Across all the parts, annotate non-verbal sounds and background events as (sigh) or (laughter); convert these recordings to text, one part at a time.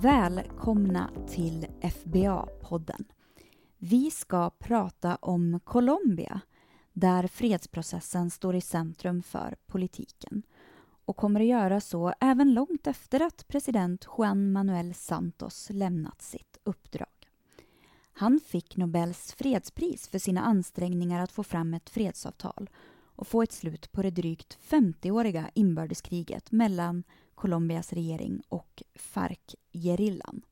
Välkomna till FBA-podden. Vi ska prata om Colombia där fredsprocessen står i centrum för politiken och kommer att göra så även långt efter att president Juan Manuel Santos lämnat sitt uppdrag. Han fick Nobels fredspris för sina ansträngningar att få fram ett fredsavtal och få ett slut på det drygt 50-åriga inbördeskriget mellan Colombias regering och FARC-gerillan.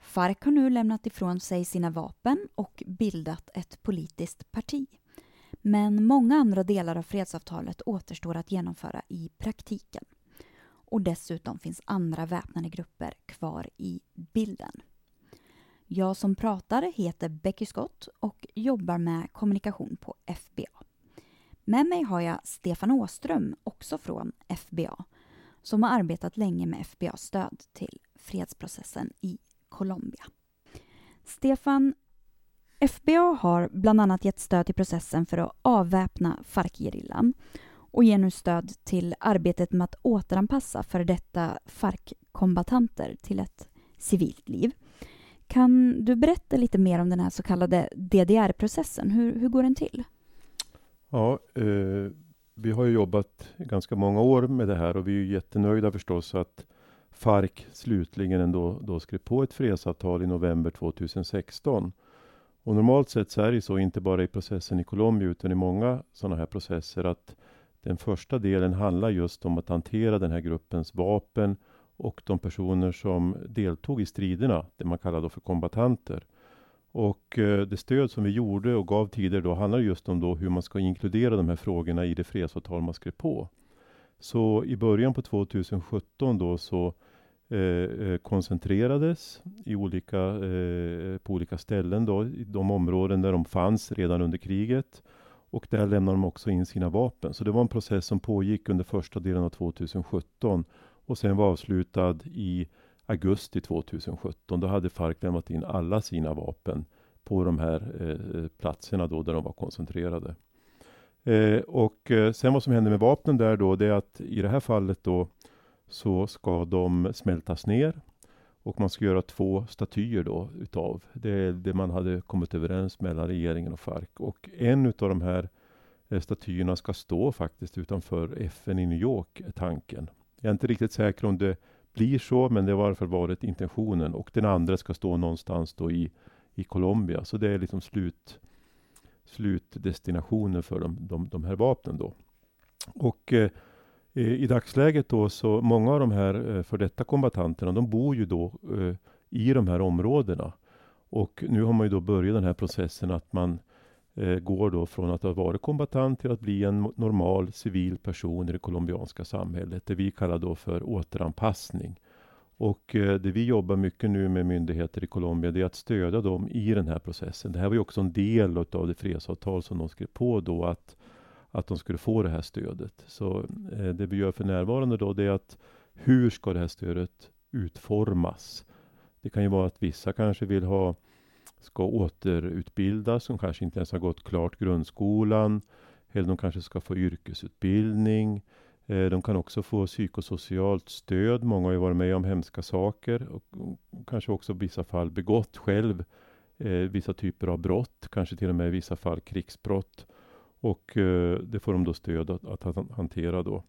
FARC har nu lämnat ifrån sig sina vapen och bildat ett politiskt parti. Men många andra delar av fredsavtalet återstår att genomföra i praktiken. Och dessutom finns andra väpnade grupper kvar i bilden. Jag som pratar heter Becky Scott och jobbar med kommunikation på FBA. Med mig har jag Stefan Åström, också från FBA, som har arbetat länge med FBAs stöd till fredsprocessen i Colombia. Stefan, FBA har bland annat gett stöd till processen för att avväpna FARC-gerillan och ger nu stöd till arbetet med att återanpassa före detta FARC-kombatanter till ett civilt liv. Kan du berätta lite mer om den här så kallade DDR-processen? Hur, hur går den till? Ja, eh, vi har ju jobbat ganska många år med det här och vi är ju jättenöjda förstås att FARC slutligen ändå då skrev på ett fredsavtal i november 2016. Och normalt sett så är det så, inte bara i processen i Colombia utan i många sådana här processer, att den första delen handlar just om att hantera den här gruppens vapen och de personer som deltog i striderna, det man kallar då för kombatanter. Och eh, det stöd som vi gjorde och gav tidigare då handlar just om då hur man ska inkludera de här frågorna i det fredsavtal man skrev på. Så i början på 2017 då så eh, eh, koncentrerades i olika, eh, på olika ställen då, i de områden där de fanns redan under kriget. Och där lämnade de också in sina vapen. Så det var en process som pågick under första delen av 2017 och sen var avslutad i augusti 2017. Då hade FARC lämnat in alla sina vapen på de här eh, platserna då där de var koncentrerade. Eh, och eh, sen vad som händer med vapnen där då, det är att i det här fallet då så ska de smältas ner och man ska göra två statyer då utav det, är det man hade kommit överens mellan regeringen och FARC. Och en utav de här eh, statyerna ska stå faktiskt utanför FN i New York, är tanken. Jag är inte riktigt säker om det blir så, men det har i alla fall varit intentionen. Och den andra ska stå någonstans då i, i Colombia. Så det är liksom slut, slutdestinationen för de, de, de här vapnen då. Och eh, i dagsläget då så många av de här eh, för detta kombatanterna, de bor ju då eh, i de här områdena. Och nu har man ju då börjat den här processen att man eh, går då från att ha varit kombatant till att bli en normal civil person i det colombianska samhället. Det vi kallar då för återanpassning. Och eh, det vi jobbar mycket nu med myndigheter i Colombia, det är att stödja dem i den här processen. Det här var ju också en del av det fredsavtal som de skrev på då, att, att de skulle få det här stödet. Så eh, det vi gör för närvarande då, det är att hur ska det här stödet utformas? Det kan ju vara att vissa kanske vill ha ska återutbildas, som kanske inte ens har gått klart grundskolan. Eller de kanske ska få yrkesutbildning. Eh, de kan också få psykosocialt stöd. Många har ju varit med om hemska saker och kanske också i vissa fall begått själv eh, vissa typer av brott, kanske till och med i vissa fall krigsbrott. Och eh, det får de då stöd att, att hantera då.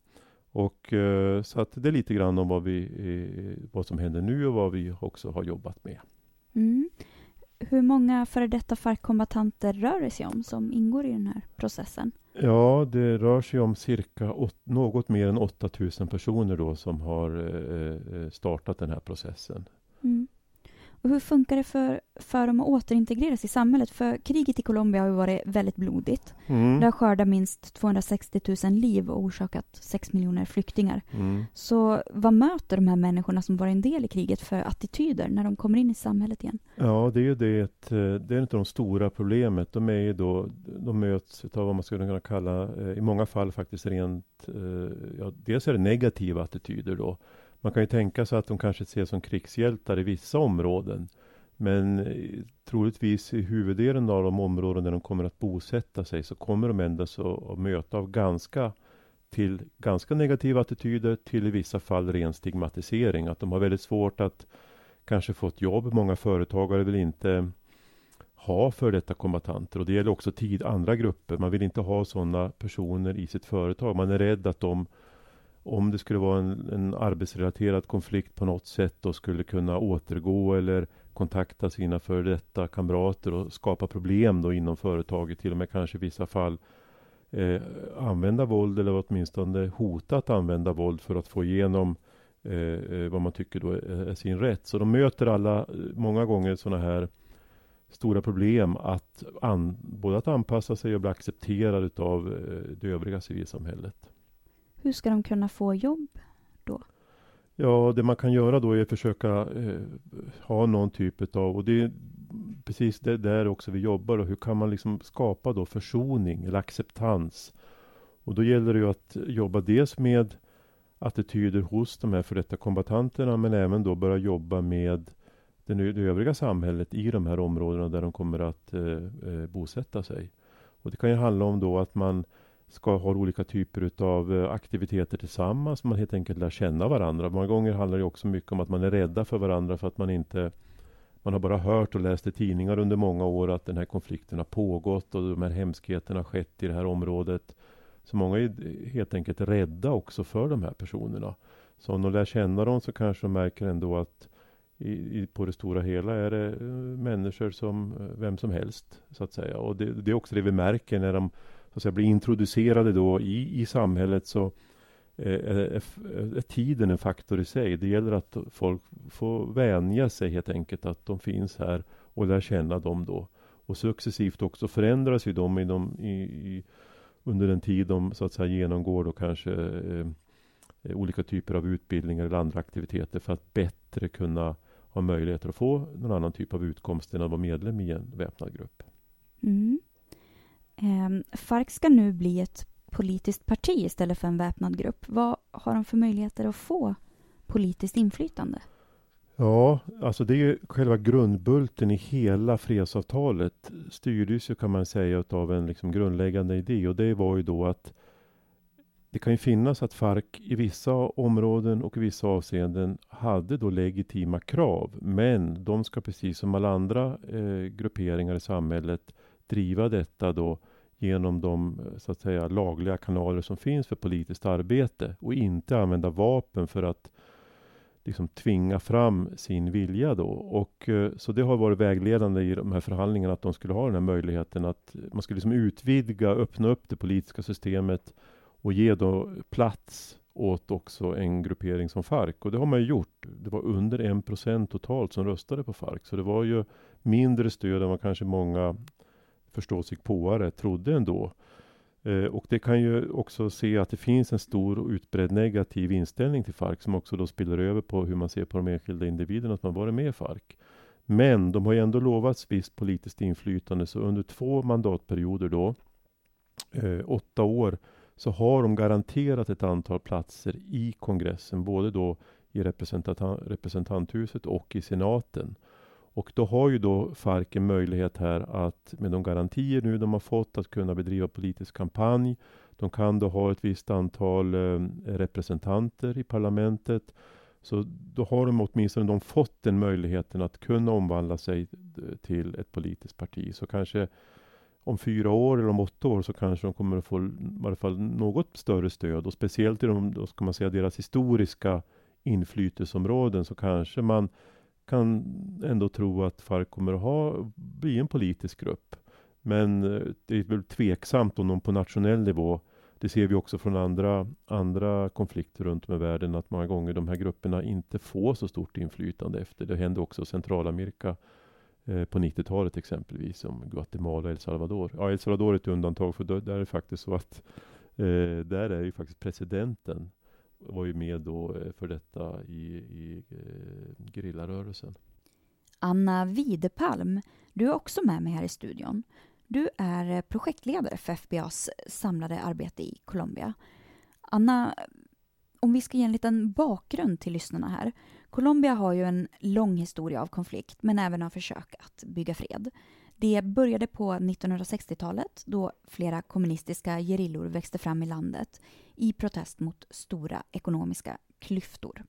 Och eh, så att det är lite grann om vad, vi, eh, vad som händer nu och vad vi också har jobbat med. Mm. Hur många före detta FARC-kombatanter rör det sig om som ingår i den här processen? Ja, det rör sig om cirka åt, något mer än 8000 personer då som har eh, eh, startat den här processen. Mm. Och hur funkar det för, för dem att återintegreras i samhället? För kriget i Colombia har ju varit väldigt blodigt. Mm. Det har skördat minst 260 000 liv och orsakat 6 miljoner flyktingar. Mm. Så vad möter de här människorna som var en del i kriget för attityder när de kommer in i samhället igen? Ja, det är ju det, eh, det är inte de stora problemet. De är ju då, de möts av vad man skulle kunna kalla, eh, i många fall faktiskt rent, eh, ja, dels är det negativa attityder då. Man kan ju tänka sig att de kanske ses som krigshjältar i vissa områden. Men eh, troligtvis i huvuddelen av de områden där de kommer att bosätta sig så kommer de ändå att möta av ganska till ganska negativa attityder till i vissa fall ren stigmatisering. Att de har väldigt svårt att kanske få ett jobb. Många företagare vill inte ha för detta kombatanter och det gäller också tid, andra grupper. Man vill inte ha sådana personer i sitt företag. Man är rädd att de, om det skulle vara en, en arbetsrelaterad konflikt på något sätt, och skulle kunna återgå eller kontakta sina före detta kamrater och skapa problem då inom företaget, till och med kanske i vissa fall eh, använda våld eller åtminstone hota att använda våld för att få igenom eh, eh vad man tycker då är, är, sin rätt. Så de möter alla eh, många gånger sådana här stora problem att an, både att anpassa sig och bli accepterad av eh, det övriga civilsamhället. Hur ska de kunna få jobb då? Ja, det man kan göra då är att försöka eh, ha någon typ av, och det är precis det där också vi jobbar och hur kan man liksom skapa då försoning eller acceptans? Och då gäller det ju att jobba dels med attityder hos de här för detta kombatanterna men även då börja jobba med det, det övriga samhället i de här områdena där de kommer att eh, eh bosätta sig. Och det kan ju handla om då att man ska ha olika typer av eh, aktiviteter tillsammans. Man helt enkelt lär känna varandra. Många gånger handlar det också mycket om att man är rädda för varandra för att man inte man har bara hört och läst i tidningar under många år att den här konflikten har pågått och de här hemskheterna har skett i det här området. Så många är helt enkelt rädda också för de här personerna. Så om de lär känna dem så kanske de märker ändå att i, i, på det stora hela är det eh, människor som eh, vem som helst så att säga. Och det, det, är också det vi märker när de så att säga, blir introducerade då i, i samhället så eh, eh, eh, är, är, är, tiden en faktor i sig. Det gäller att folk får vänja sig helt enkelt att de finns här och lär känna dem då. Och successivt också förändras ju de, i de i, i, under den tid de så att säga genomgår då kanske olika typer av utbildningar eller andra aktiviteter för att bättre kunna ha möjligheter att få någon annan typ av utkomst än att vara medlem i en väpnad grupp. Mm. Eh, FARC ska nu bli ett politiskt parti istället för en väpnad grupp. Vad har de för möjligheter att få politiskt inflytande? Ja, alltså det är ju själva grundbulten i hela fredsavtalet styrdes ju kan man säga av en liksom grundläggande idé och det var ju då att det kan ju finnas att FARC i vissa områden och i vissa avseenden hade då legitima krav. Men de ska precis som alla andra eh, grupperingar i samhället driva detta då genom de eh, så att säga lagliga kanaler som finns för politiskt arbete och inte använda vapen för att liksom tvinga fram sin vilja då. Och, eh, så det har varit vägledande i de här förhandlingarna att de skulle ha den här möjligheten att man skulle liksom utvidga, öppna upp det politiska systemet och ge då plats åt också en gruppering som FARC. Och det har man ju gjort. Det var under en procent totalt som röstade på FARC. Så det var ju mindre stöd än vad kanske många förståsigpåare trodde ändå. Eh, och det kan ju också se att det finns en stor och utbredd negativ inställning till FARC som också då spiller över på hur man ser på de enskilda individerna som har varit med i FARC. Men de har ju ändå lovats visst politiskt inflytande så under två mandatperioder då, eh, åtta år, så har de garanterat ett antal platser i kongressen, både då i representanthuset och i senaten. Och då har ju då FARC en möjlighet här att med de garantier nu de har fått att kunna bedriva politisk kampanj. De kan då ha ett visst antal eh, representanter i parlamentet. Så då har de åtminstone de fått den möjligheten att kunna omvandla sig eh, till ett politiskt parti. Så kanske om fyra år eller om åtta år så kanske de kommer att få i alla fall något större stöd och speciellt i de, då ska man säga deras historiska inflytelseområden så kanske man kan ändå tro att FARC kommer att ha, bli en politisk grupp. Men eh, det är väl tveksamt om de på nationell nivå det ser vi också från andra, andra konflikter runt om i världen att många gånger de här grupperna inte får så stort inflytande efter. Det hände också i Centralamerika Eh, på 90-talet exempelvis, som Guatemala och El Salvador. Ja, El Salvador är ett undantag, för där är det faktiskt så att eh, där är ju faktiskt presidenten var ju med då eh, för detta i, i eh, gerillarörelsen. Anna Widepalm, du är också med mig här i studion. Du är eh, projektledare för FBAs samlade arbete i Colombia. Anna, om vi ska ge en liten bakgrund till lyssnarna här. Colombia har ju en lång historia av konflikt men även av försök att bygga fred. Det började på 1960-talet då flera kommunistiska gerillor växte fram i landet i protest mot stora ekonomiska klyftor.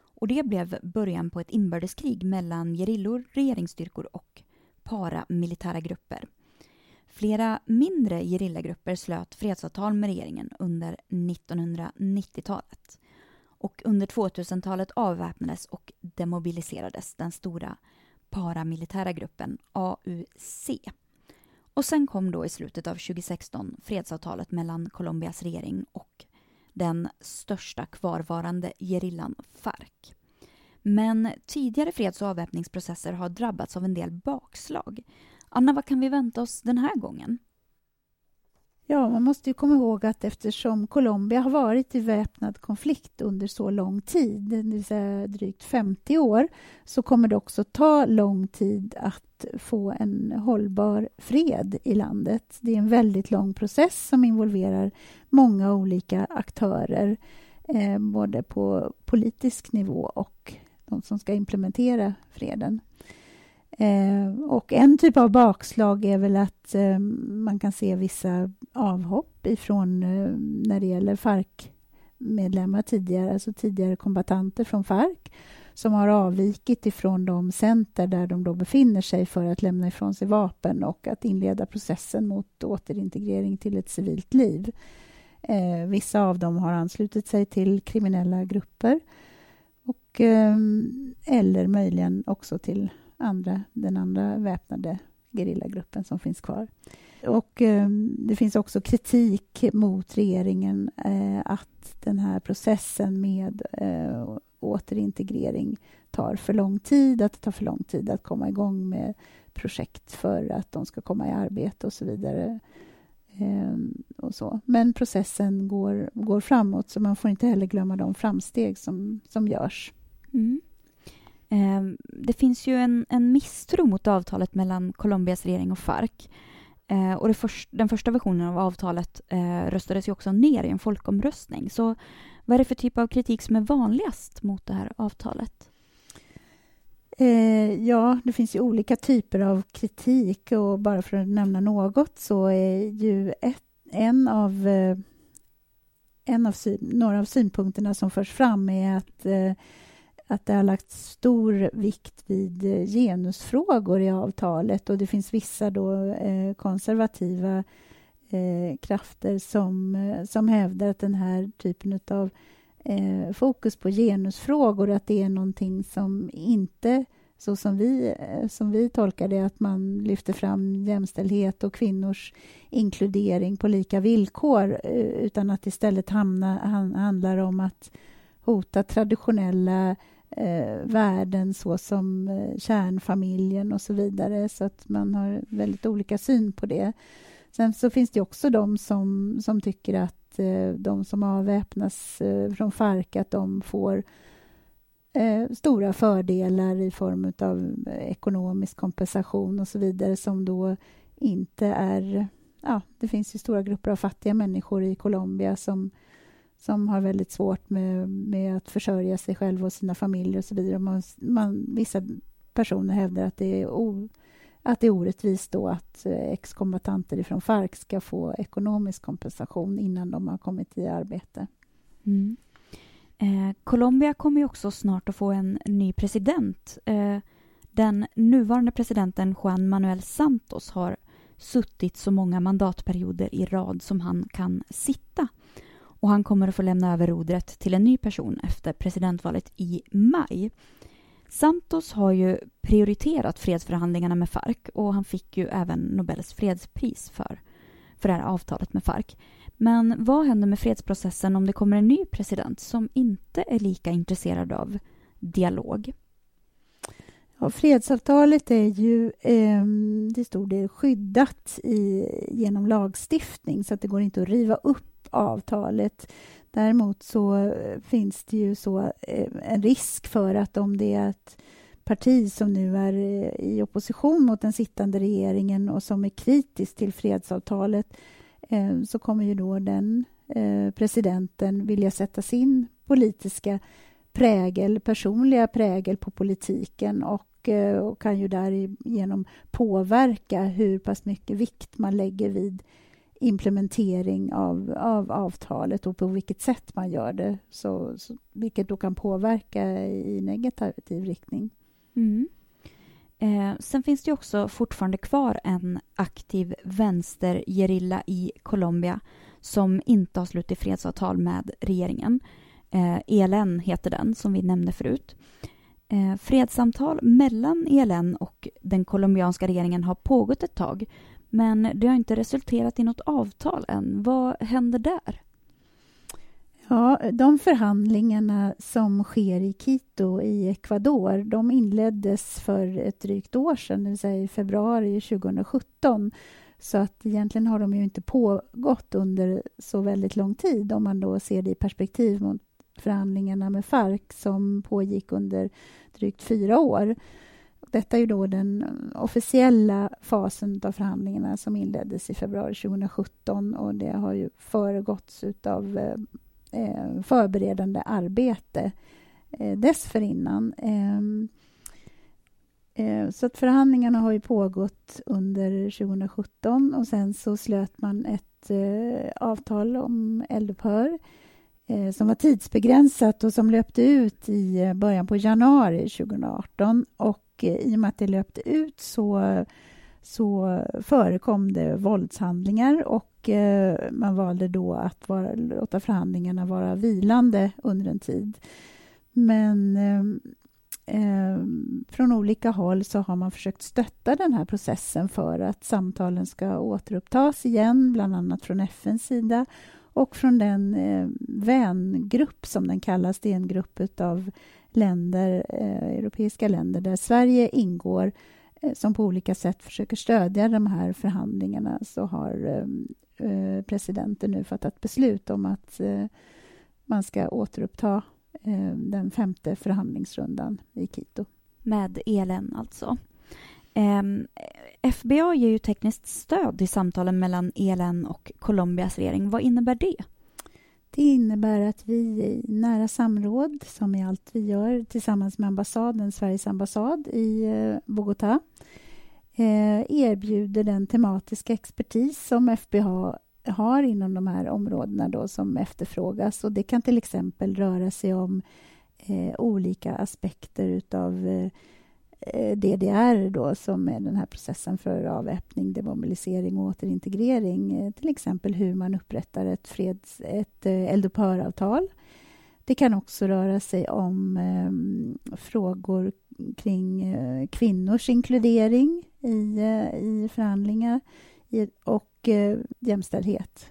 Och det blev början på ett inbördeskrig mellan gerillor, regeringsstyrkor och paramilitära grupper. Flera mindre gerillagrupper slöt fredsavtal med regeringen under 1990-talet. Och under 2000-talet avväpnades och demobiliserades den stora paramilitära gruppen AUC. Och sen kom då i slutet av 2016 fredsavtalet mellan Colombias regering och den största kvarvarande gerillan FARC. Men tidigare freds och avväpningsprocesser har drabbats av en del bakslag. Anna, vad kan vi vänta oss den här gången? Ja, man måste ju komma ihåg att eftersom Colombia har varit i väpnad konflikt under så lång tid, det vill säga drygt 50 år, så kommer det också ta lång tid att få en hållbar fred i landet. Det är en väldigt lång process som involverar många olika aktörer, eh, både på politisk nivå och de som ska implementera freden. Eh, och en typ av bakslag är väl att eh, man kan se vissa avhopp ifrån eh, när det gäller FARC-medlemmar tidigare, alltså tidigare kombatanter från FARC som har avvikit ifrån de center där de då befinner sig för att lämna ifrån sig vapen och att inleda processen mot återintegrering till ett civilt liv. Eh, vissa av dem har anslutit sig till kriminella grupper och, eh, eller möjligen också till andra, den andra väpnade gerillagruppen som finns kvar. Och eh, det finns också kritik mot regeringen eh, att den här processen med eh, återintegrering tar för lång tid, att det tar för lång tid att komma igång med projekt för att de ska komma i arbete och så vidare. Eh, och så. Men processen går, går framåt, så man får inte heller glömma de framsteg som, som görs. Mm. Eh, det finns ju en, en misstro mot avtalet mellan Colombias regering och FARC. Eh, och först, den första versionen av avtalet eh, röstades ju också ner i en folkomröstning. Så vad är det för typ av kritik som är vanligast mot det här avtalet? Eh, ja, det finns ju olika typer av kritik och bara för att nämna något så är ju ett, en av, eh, en av några av synpunkterna som förs fram är att eh, att det har lagts stor vikt vid eh, genusfrågor i avtalet. Och det finns vissa då, eh, konservativa eh, krafter som, eh, som hävdar att den här typen av eh, fokus på genusfrågor att det är någonting som inte så som vi, eh, som vi tolkar det, att man lyfter fram jämställdhet och kvinnors inkludering på lika villkor utan att istället hamna, handlar om att hota traditionella eh, värden såsom eh, kärnfamiljen och så vidare. Så att man har väldigt olika syn på det. Sen så finns det också de som, som tycker att eh, de som avväpnas eh, från FARC att de får eh, stora fördelar i form av ekonomisk kompensation och så vidare som då inte är... Ja, det finns ju stora grupper av fattiga människor i Colombia som som har väldigt svårt med, med att försörja sig själv och sina familjer och så vidare. Man, man, vissa personer hävdar att det är, o, att det är orättvist då att eh, exkombatanter från FARC ska få ekonomisk kompensation innan de har kommit i arbete. Mm. Eh, Colombia kommer ju också snart att få en ny president. Eh, den nuvarande presidenten Juan Manuel Santos har suttit så många mandatperioder i rad som han kan sitta och han kommer att få lämna över rodret till en ny person efter presidentvalet i maj. Santos har ju prioriterat fredsförhandlingarna med FARC och han fick ju även Nobels fredspris för, för det här avtalet med FARC. Men vad händer med fredsprocessen om det kommer en ny president som inte är lika intresserad av dialog? Ja, fredsavtalet är ju eh, till stor del skyddat i, genom lagstiftning så att det går inte att riva upp avtalet. Däremot så eh, finns det ju så eh, en risk för att om det är ett parti som nu är eh, i opposition mot den sittande regeringen och som är kritisk till fredsavtalet så kommer ju då den presidenten vilja sätta sin politiska prägel, personliga prägel på politiken och, och kan ju därigenom påverka hur pass mycket vikt man lägger vid implementering av, av avtalet och på vilket sätt man gör det, så, så vilket då kan påverka i negativ riktning. Mm. Eh, sen finns det också fortfarande kvar en aktiv vänstergerilla i Colombia som inte har slutit fredsavtal med regeringen. Eh, ELN heter den, som vi nämnde förut. Eh, fredssamtal mellan ELN och den colombianska regeringen har pågått ett tag men det har inte resulterat i något avtal än. Vad händer där? Ja, de förhandlingarna som sker i Quito i Ecuador de inleddes för ett drygt år sedan, det vill säga i februari 2017. Så att egentligen har de ju inte pågått under så väldigt lång tid om man då ser det i perspektiv mot förhandlingarna med FARC som pågick under drygt fyra år. Detta är då den officiella fasen av förhandlingarna som inleddes i februari 2017 och det har ju föregåtts av eh, eh, förberedande arbete eh, dessförinnan. Ehm, eh, så att förhandlingarna har ju pågått under 2017 och sen så slöt man ett eh, avtal om eldupphör Eh, som var tidsbegränsat och som löpte ut i eh, början på januari 2018. Och eh, i och med att det löpte ut så, så förekom det våldshandlingar och man valde då att vara, låta förhandlingarna vara vilande under en tid. Men eh, från olika håll så har man försökt stötta den här processen för att samtalen ska återupptas igen, bland annat från FNs sida och från den eh, vängrupp som den kallas. Det är en grupp av länder, eh, europeiska länder där Sverige ingår eh, som på olika sätt försöker stödja de här förhandlingarna så har eh, eh presidenten nu fattat beslut om att eh, man ska återuppta eh, den femte förhandlingsrundan i Quito. Med ELN alltså. Ehm, FBA ger ju tekniskt stöd i samtalen mellan ELN och Colombias regering. Vad innebär det? Det innebär att vi i nära samråd, som i allt vi gör tillsammans med ambassaden, Sveriges ambassad i eh, Bogotá eh, erbjuder den tematiska expertis som FBA har inom de här områdena då, som efterfrågas. Och det kan till exempel röra sig om eh, olika aspekter utav Eh, DDR då, som är den här processen för avväpning, demobilisering och återintegrering. Eh, till exempel hur man upprättar ett, freds, ett eh, eldupphöravtal. Det kan också röra sig om eh, frågor kring eh, kvinnors inkludering i, eh, i förhandlingar i, och eh, jämställdhet,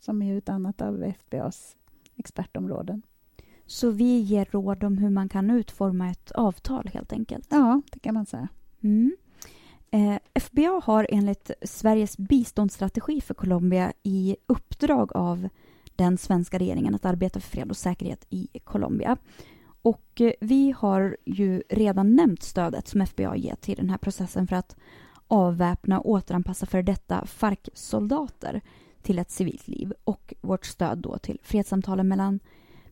som är ett annat av FBAs expertområden. Så vi ger råd om hur man kan utforma ett avtal helt enkelt? Ja, det kan man säga. Mm. Eh, FBA har enligt Sveriges biståndsstrategi för Colombia i uppdrag av den svenska regeringen att arbeta för fred och säkerhet i Colombia. Och eh, vi har ju redan nämnt stödet som FBA ger till den här processen för att avväpna och återanpassa för detta FARC-soldater till ett civilt liv och vårt stöd då till fredssamtalen mellan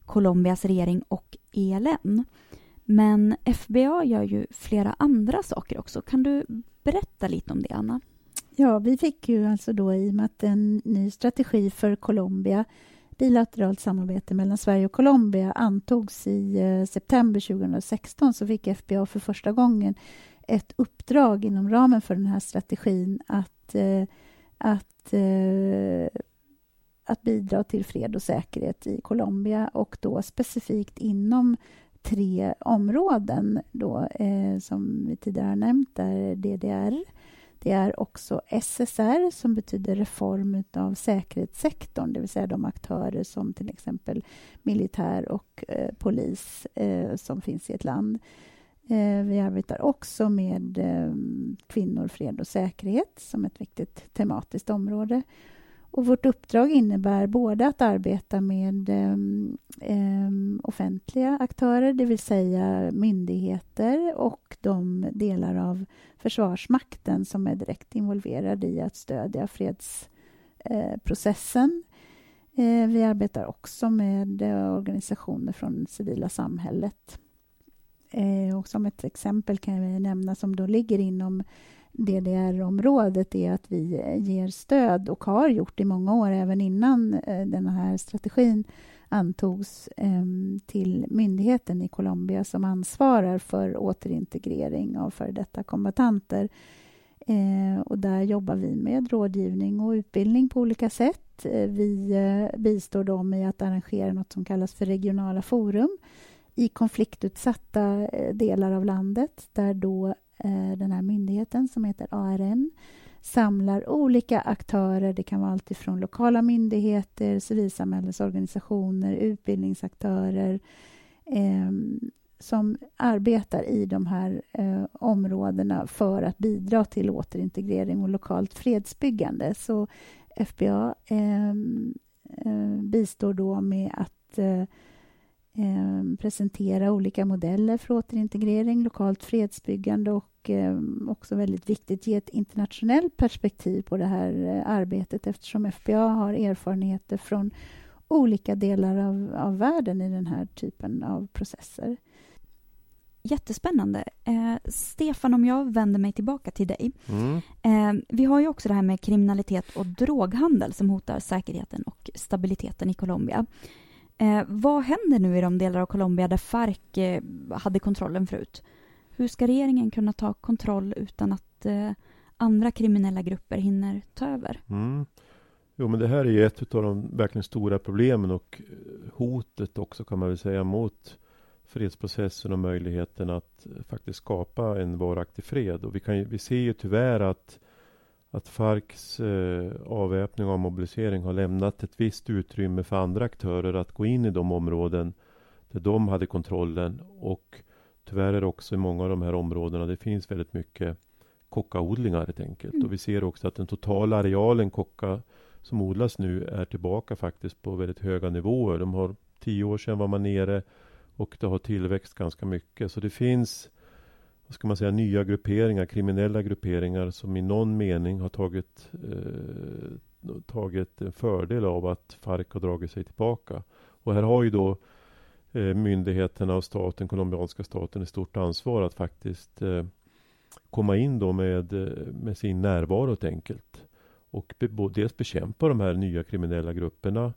Colombias regering och ELN. Men FBA gör ju flera andra saker också. Kan du berätta lite om det, Anna? Ja, vi fick ju alltså då i och med att en ny strategi för Colombia bilateralt samarbete mellan Sverige och Colombia antogs i eh, september 2016 så fick FBA för första gången ett uppdrag inom ramen för den här strategin att, eh, att eh, att bidra till fred och säkerhet i Colombia och då specifikt inom tre områden då, eh, som vi tidigare har nämnt, är DDR. Det är också SSR som betyder reform av säkerhetssektorn, det vill säga de aktörer som till exempel militär och eh, polis eh, som finns i ett land. Eh, vi arbetar också med eh, kvinnor, fred och säkerhet som ett viktigt tematiskt område. Och vårt uppdrag innebär både att arbeta med eh, offentliga aktörer, det vill säga myndigheter och de delar av Försvarsmakten som är direkt involverade i att stödja fredsprocessen. Eh, eh, vi arbetar också med eh, organisationer från det civila samhället. Eh, och som ett exempel kan jag nämna som då ligger inom DDR-området är att vi eh, ger stöd och har gjort i många år, även innan eh, den här strategin antogs ehm, till myndigheten i Colombia som ansvarar för återintegrering av före detta kombatanter. Eh, och där jobbar vi med rådgivning och utbildning på olika sätt. Vi bistår dem i att arrangera något som kallas för regionala forum i konfliktutsatta delar av landet där då Eh, den här myndigheten som heter ARN samlar olika aktörer. Det kan vara allt ifrån lokala myndigheter, civilsamhällesorganisationer, utbildningsaktörer eh, som arbetar i de här eh, områdena för att bidra till återintegrering och lokalt fredsbyggande. Så FBA ehm, eh, bistår då med att eh, eh, eh, presentera olika modeller för återintegrering, lokalt fredsbyggande och eh, också väldigt viktigt ge ett internationellt perspektiv på det här eh, arbetet eftersom FBA har erfarenheter från olika delar av, av världen i den här typen av processer. Jättespännande. Eh, Stefan, om jag vänder mig tillbaka till dig. Mm. Eh, vi har ju också det här med kriminalitet och droghandel som hotar säkerheten och stabiliteten i Colombia. Eh, vad händer nu i de delar av Colombia där Farc eh, hade kontrollen förut? Hur ska regeringen kunna ta kontroll utan att eh, andra kriminella grupper hinner ta över? Mm. Jo, men det här är ju ett av de verkligen stora problemen och eh, hotet också kan man väl säga mot fredsprocessen och möjligheten att eh, faktiskt skapa en varaktig fred. Och vi, kan, vi ser ju tyvärr att att Farcs eh, avväpning och mobilisering har lämnat ett visst utrymme för andra aktörer att gå in i de områden där de hade kontrollen. Och tyvärr är det också i många av de här områdena det finns väldigt mycket kockaodlingar helt enkelt. Mm. Och vi ser också att den totala arealen kocka som odlas nu är tillbaka faktiskt på väldigt höga nivåer. De har tio år sedan var man nere och det har tillväxt ganska mycket. Så det finns vad ska man säga, nya grupperingar, kriminella grupperingar som i någon mening har tagit, eh, tagit en fördel av att Farc har dragit sig tillbaka. Och här har ju då eh, myndigheterna och staten, colombianska staten, ett stort ansvar att faktiskt eh, komma in då med, eh, med sin närvaro helt enkelt. Och be, dels bekämpa de här nya kriminella grupperna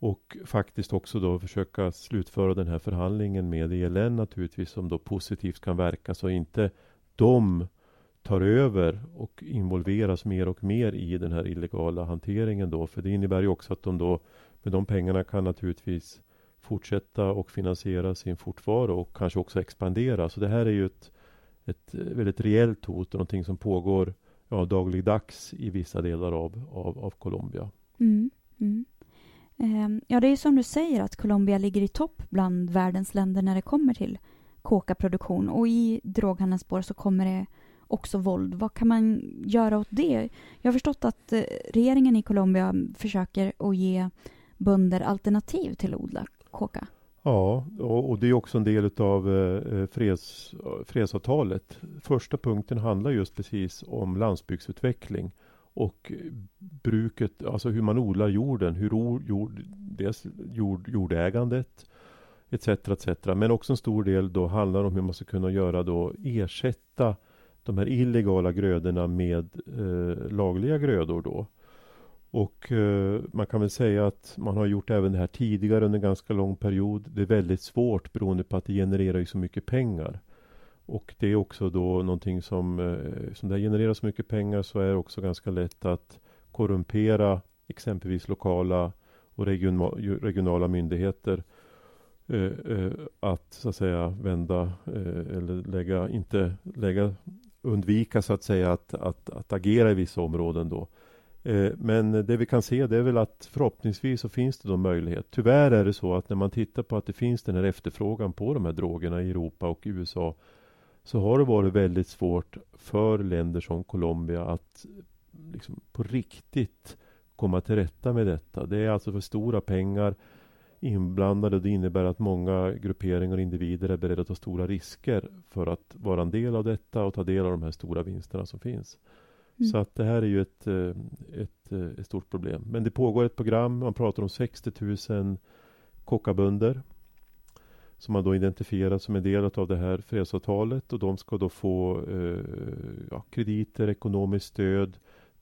och faktiskt också då försöka slutföra den här förhandlingen med ELN naturligtvis som då positivt kan verka så inte de tar över och involveras mer och mer i den här illegala hanteringen då. För det innebär ju också att de då med de pengarna kan naturligtvis fortsätta och finansiera sin fortvaro och kanske också expandera. Så det här är ju ett, ett väldigt reellt hot och någonting som pågår ja, dagligdags i vissa delar av, av, av Colombia. Mm, mm. Ehm, ja, det är som du säger att Colombia ligger i topp bland världens länder när det kommer till kokaproduktion och i droghandelns spår så kommer det också våld. Vad kan man göra åt det? Jag har förstått att eh, regeringen i Colombia försöker att ge bönder alternativ till att odla koka. Ja, och, det är också en del av eh, eh, freds, fredsavtalet. Första punkten handlar just precis om landsbygdsutveckling och bruket, alltså hur man odlar jorden, hur jord, dels jord, jordägandet etc. etc. Men också en stor del då handlar om hur man ska kunna göra då ersätta de här illegala grödorna med eh, lagliga grödor då. Och eh, man kan väl säga att man har gjort även det här tidigare under en ganska lång period. Det är väldigt svårt beroende på att det genererar ju så mycket pengar. Och det är också då någonting som, eh, som det genererar så mycket pengar så är det också ganska lätt att korrumpera exempelvis lokala och regionala myndigheter. Eh, eh, att så att säga vända eller lägga, inte lägga, undvika så att säga att, att, att agera i vissa områden då. Men det vi kan se det är väl att förhoppningsvis så finns det då möjlighet. Tyvärr är det så att när man tittar på att det finns den här efterfrågan på de här drogerna i Europa och USA så har det varit väldigt svårt för länder som Colombia att liksom på riktigt komma till rätta med detta. Det är alltså för stora pengar inblandade och det innebär att många grupperingar och individer är beredda att ta stora risker för att vara en del av detta och ta del av de här stora vinsterna som finns. Mm. Så att det här är ju ett, eh, ett, eh, ett, stort problem. Men det pågår ett program, man pratar om 60 000 kockabönder som man då identifierat som en del av det här fredsavtalet och de ska då få eh, ja, krediter, ekonomiskt stöd,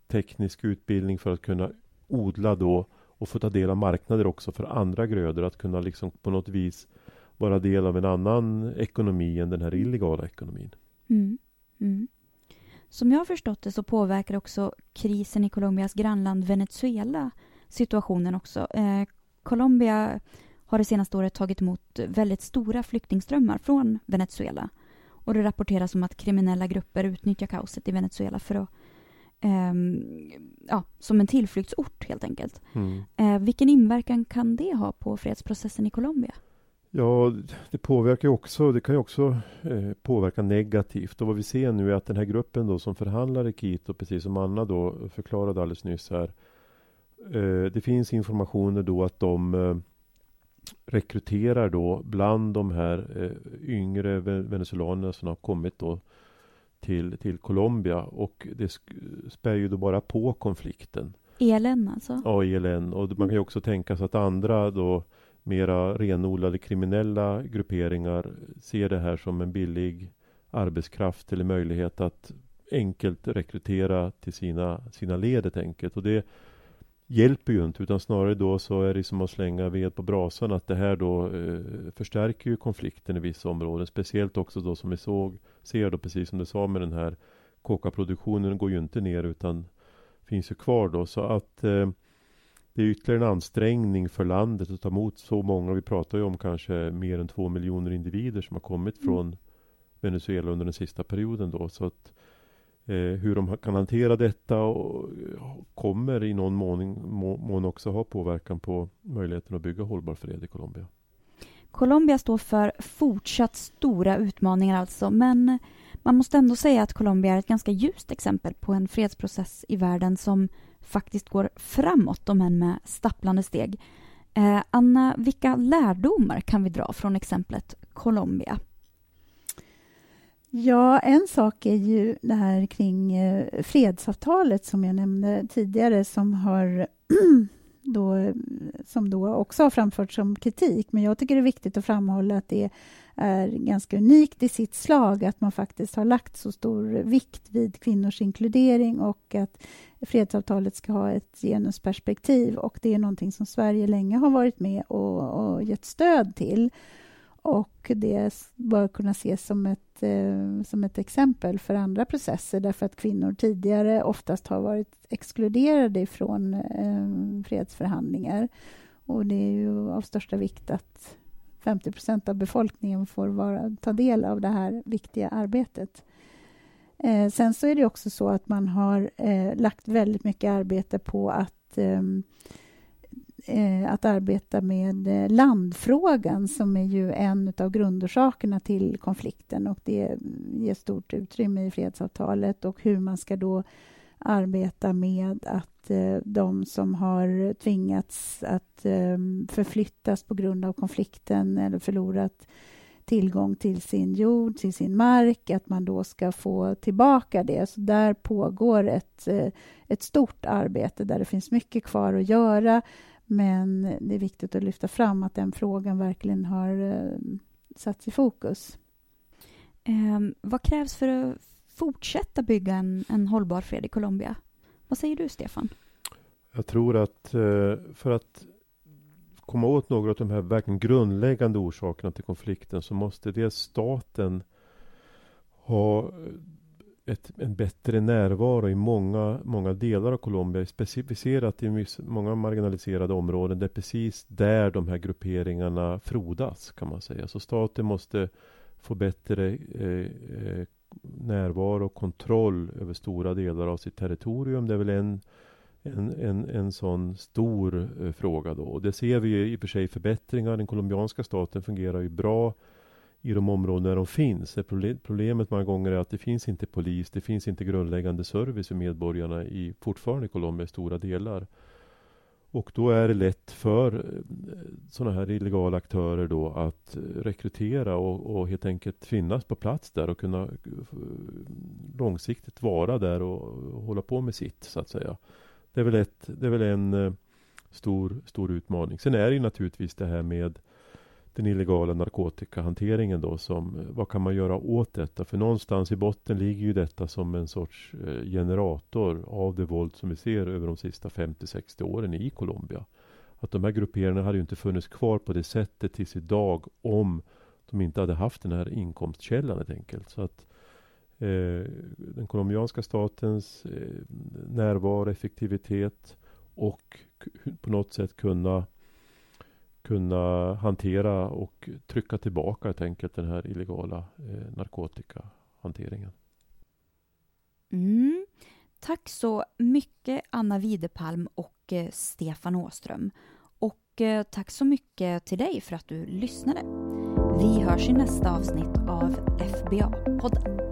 teknisk utbildning för att kunna odla då och få ta del av marknader också för andra grödor. Att kunna liksom på något vis vara del av en annan ekonomi än den här illegala ekonomin. Mm. Mm. Som jag har förstått det så påverkar också krisen i Colombias grannland Venezuela situationen också. Eh, Colombia har det senaste året tagit emot väldigt stora flyktingströmmar från Venezuela. Och det rapporteras om att kriminella grupper utnyttjar kaoset i Venezuela för att eh, ja, som en tillflyktsort helt enkelt. Mm. Eh, vilken inverkan kan det ha på fredsprocessen i Colombia? Ja, det påverkar också. Det kan ju också eh, påverka negativt. Och vad vi ser nu är att den här gruppen då som förhandlar i Quito, precis som Anna då förklarade alldeles nyss här. Eh, det finns informationer då att de eh, rekryterar då bland de här eh, yngre venezuelanerna som har kommit då till, till Colombia och det spär ju då bara på konflikten. ELN alltså? Ja, ELN. Och man kan ju också tänka sig att andra då mera renodlade kriminella grupperingar ser det här som en billig arbetskraft eller möjlighet att enkelt rekrytera till sina, sina led helt enkelt. Och det hjälper ju inte utan snarare då så är det som att slänga ved på brasan att det här då eh, förstärker ju konflikten i vissa områden. Speciellt också då som vi såg, ser då precis som du sa med den här kokaproduktionen går ju inte ner utan finns ju kvar då så att eh, det är ytterligare en ansträngning för landet att ta emot så många. Vi pratar ju om kanske mer än två miljoner individer som har kommit mm. från Venezuela under den sista perioden då. Så att Eh, hur de kan hantera detta och kommer i någon mån, mån också ha påverkan på möjligheten att bygga hållbar fred i Colombia. Colombia står för fortsatt stora utmaningar alltså, men man måste ändå säga att Colombia är ett ganska ljust exempel på en fredsprocess i världen som faktiskt går framåt, om än med stapplande steg. Eh, Anna, vilka lärdomar kan vi dra från exemplet Colombia? Ja, en sak är ju det här kring eh, fredsavtalet som jag nämnde tidigare som har (clears throat) då, som då också har framförts som kritik. Men jag tycker det är viktigt att framhålla att det är ganska unikt i sitt slag att man faktiskt har lagt så stor vikt vid kvinnors inkludering och att fredsavtalet ska ha ett genusperspektiv. Och det är någonting som Sverige länge har varit med och, och gett stöd till. Och det bör kunna ses som ett, eh, som ett exempel för andra processer därför att kvinnor tidigare oftast har varit exkluderade från eh, fredsförhandlingar. Och det är ju av största vikt att 50 procent av befolkningen får vara, ta del av det här viktiga arbetet. Eh, sen så är det också så att man har eh, lagt väldigt mycket arbete på att eh, eh, att arbeta med eh, landfrågan som är ju en av grundorsakerna till konflikten och det ger stort utrymme i fredsavtalet och hur man ska då arbeta med att eh, de som har tvingats att eh, förflyttas på grund av konflikten eller förlorat tillgång till sin jord, till sin mark, att man då ska få tillbaka det. Så där pågår ett, eh, ett stort arbete där det finns mycket kvar att göra. Men det är viktigt att lyfta fram att den frågan verkligen har eh, satts i fokus. Eh, vad krävs för att fortsätta bygga en, en hållbar fred i Colombia? Vad säger du, Stefan? Jag tror att eh, för att komma åt några av de här verkligen grundläggande orsakerna till konflikten så måste dels staten ha ett, en bättre närvaro i många, många delar av Colombia, specificerat i många marginaliserade områden. Det är precis där de här grupperingarna frodas kan man säga. Så staten måste få bättre eh, eh, närvaro och kontroll över stora delar av sitt territorium. Det är väl en, en, en, en sån stor eh, fråga då. Och det ser vi ju i och för sig förbättringar. Den colombianska staten fungerar ju bra i de områden där de finns. Problemet många gånger är att det finns inte polis, det finns inte grundläggande service för medborgarna i fortfarande i Colombia i stora delar. Och då är det lätt för eh, sådana här illegala aktörer då att eh, rekrytera och, och, helt enkelt finnas på plats där och kunna eh, långsiktigt vara där och hålla på med sitt så att säga. Det är väl, ett, det är väl en stor, stor utmaning. Sen är det ju naturligtvis det här med den illegala narkotikahanteringen då som, eh, vad kan man göra åt detta? För någonstans i botten ligger ju detta som en sorts eh, generator av det våld som vi ser över de sista 50-60 åren i Colombia. Att de här grupperingarna hade ju inte funnits kvar på det sättet tills idag om de inte hade haft den här inkomstkällan helt enkelt. Så att eh, den colombianska statens eh, närvaro, effektivitet och på något sätt kunna kunna hantera och trycka tillbaka helt enkelt den här illegala eh, narkotikahanteringen. Mm. Tack så mycket Anna Videpalm och eh, Stefan Åström. Och eh, tack så mycket till dig för att du lyssnade. Vi hörs i nästa avsnitt av FBA-podden.